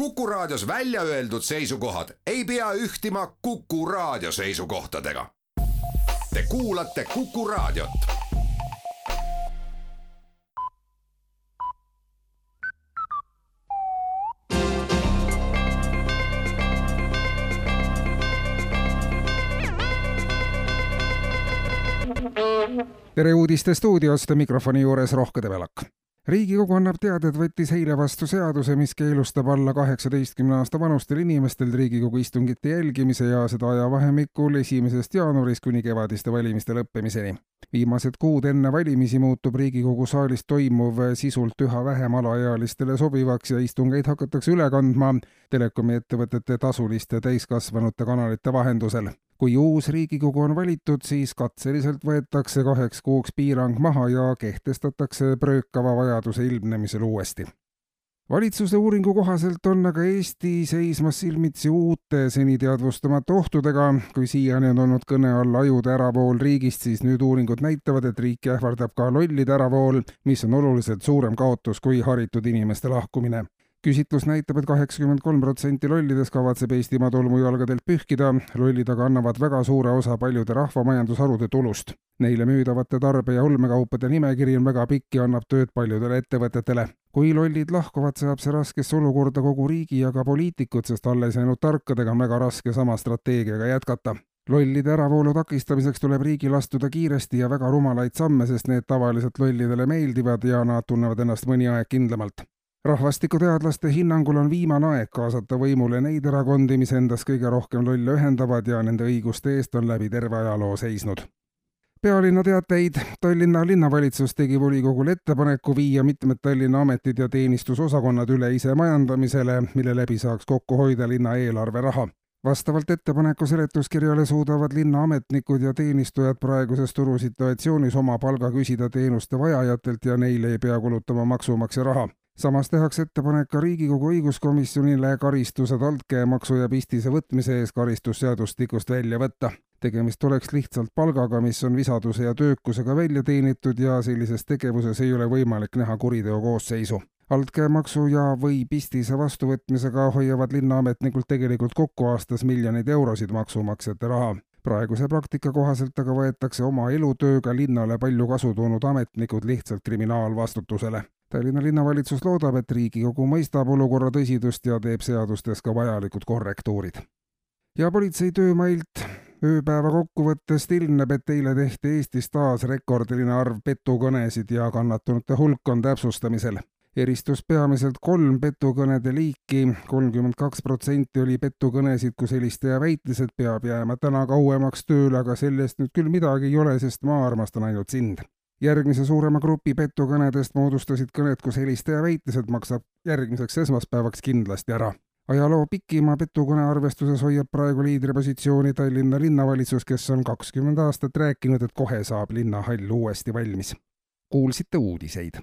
Kuku Raadios välja öeldud seisukohad ei pea ühtima Kuku Raadio seisukohtadega. Te kuulate Kuku Raadiot. tere uudistestuudiost mikrofoni juures Rohke Debelak riigikogu annab teada, et võttis eile vastu seaduse, mis keelustab alla kaheksateistkümne aasta vanustel inimestel Riigikogu istungite jälgimise ja seda ajavahemikul esimesest jaanuarist kuni kevadiste valimiste lõppemiseni. viimased kuud enne valimisi muutub Riigikogu saalis toimuv sisult üha vähem alaealistele sobivaks ja istungeid hakatakse üle kandma telekomi ettevõtete tasuliste täiskasvanute kanalite vahendusel kui uus Riigikogu on valitud, siis katseliselt võetakse kaheks kuuks piirang maha ja kehtestatakse pröökava vajaduse ilmnemisel uuesti. valitsuse uuringu kohaselt on aga Eesti seismas silmitsi uute seni teadvustamata ohtudega. kui siiani on olnud kõne all ajude äravool riigist, siis nüüd uuringud näitavad, et riiki ähvardab ka lollide äravool, mis on oluliselt suurem kaotus kui haritud inimeste lahkumine küsitlus näitab et, et kaheksakümmend kolm protsenti lollidest kavatseb Eestimaa tolmujalgadelt pühkida, lollid aga annavad väga suure osa paljude rahvamajandusharude tulust. Neile müüdavate tarbe- ja olmekaupade nimekiri on väga pikk ja annab tööd paljudele ettevõtetele. kui lollid lahkuvad, seab see raskesse olukorda kogu riigi ja ka poliitikud, sest alles jäänud tarkadega on väga raske sama strateegiaga jätkata lollide äravoolu takistamiseks tuleb riigil astuda kiiresti ja väga rumalaid samme, sest need tavaliselt lollidele meeldivad ja nad tunnevad ennast mõni aeg kindlamalt rahvastikuteadlaste hinnangul on viimane aeg kaasata võimule neid erakondi, mis endas kõige rohkem lolle ühendavad ja nende õiguste eest on läbi terve ajaloo seisnud. pealinna teateid. Tallinna linnavalitsus tegi volikogule ettepaneku viia mitmed Tallinna ametid ja teenistusosakonnad üle isemajandamisele, mille läbi saaks kokku hoida linna eelarveraha vastavalt ettepaneku seletuskirjale suudavad linnaametnikud ja teenistujad praeguses turusituatsioonis oma palga küsida teenuste vajajatelt ja neile ei pea kulutama maksumaksja raha samas tehakse ettepanek ka Riigikogu õiguskomisjonile karistused altkäemaksu ja pistise võtmise eest karistusseadustikust välja võtta. tegemist oleks lihtsalt palgaga, mis on visaduse ja töökusega välja teenitud ja sellises tegevuses ei ole võimalik näha kuriteo koosseisu altkäemaksu ja või pistise vastuvõtmisega hoiavad linnaametnikud tegelikult kokku aastas miljoneid eurosid maksumaksjate raha praeguse praktika kohaselt aga võetakse oma elutööga linnale palju kasu toonud ametnikud lihtsalt kriminaalvastutusele. Tallinna linnavalitsus loodab, et Riigikogu mõistab olukorra tõsidust ja teeb seadustes ka vajalikud korrektuurid. ja politsei töömailt ööpäeva kokkuvõttest ilmneb, et eile tehti Eestis taas rekordiline arv petukõnesid ja kannatanute hulk on täpsustamisel. eristus peamiselt kolm petukõnede liiki, kolmkümmend kaks protsenti oli petukõnesid, kus helistaja väitis, et peab jääma täna kauemaks tööle, aga sellest nüüd küll midagi ei ole, sest ma armastan ainult sind järgmise suurema grupi petukõnedest moodustasid kõned, kus helistaja väitis, et maksab järgmiseks esmaspäevaks kindlasti ära. ajaloo pikima petukõne arvestuses hoiab praegu liidripositsiooni Tallinna linnavalitsus, kes on kakskümmend aastat rääkinud, et kohe saab linnahall uuesti valmis. kuulsite uudiseid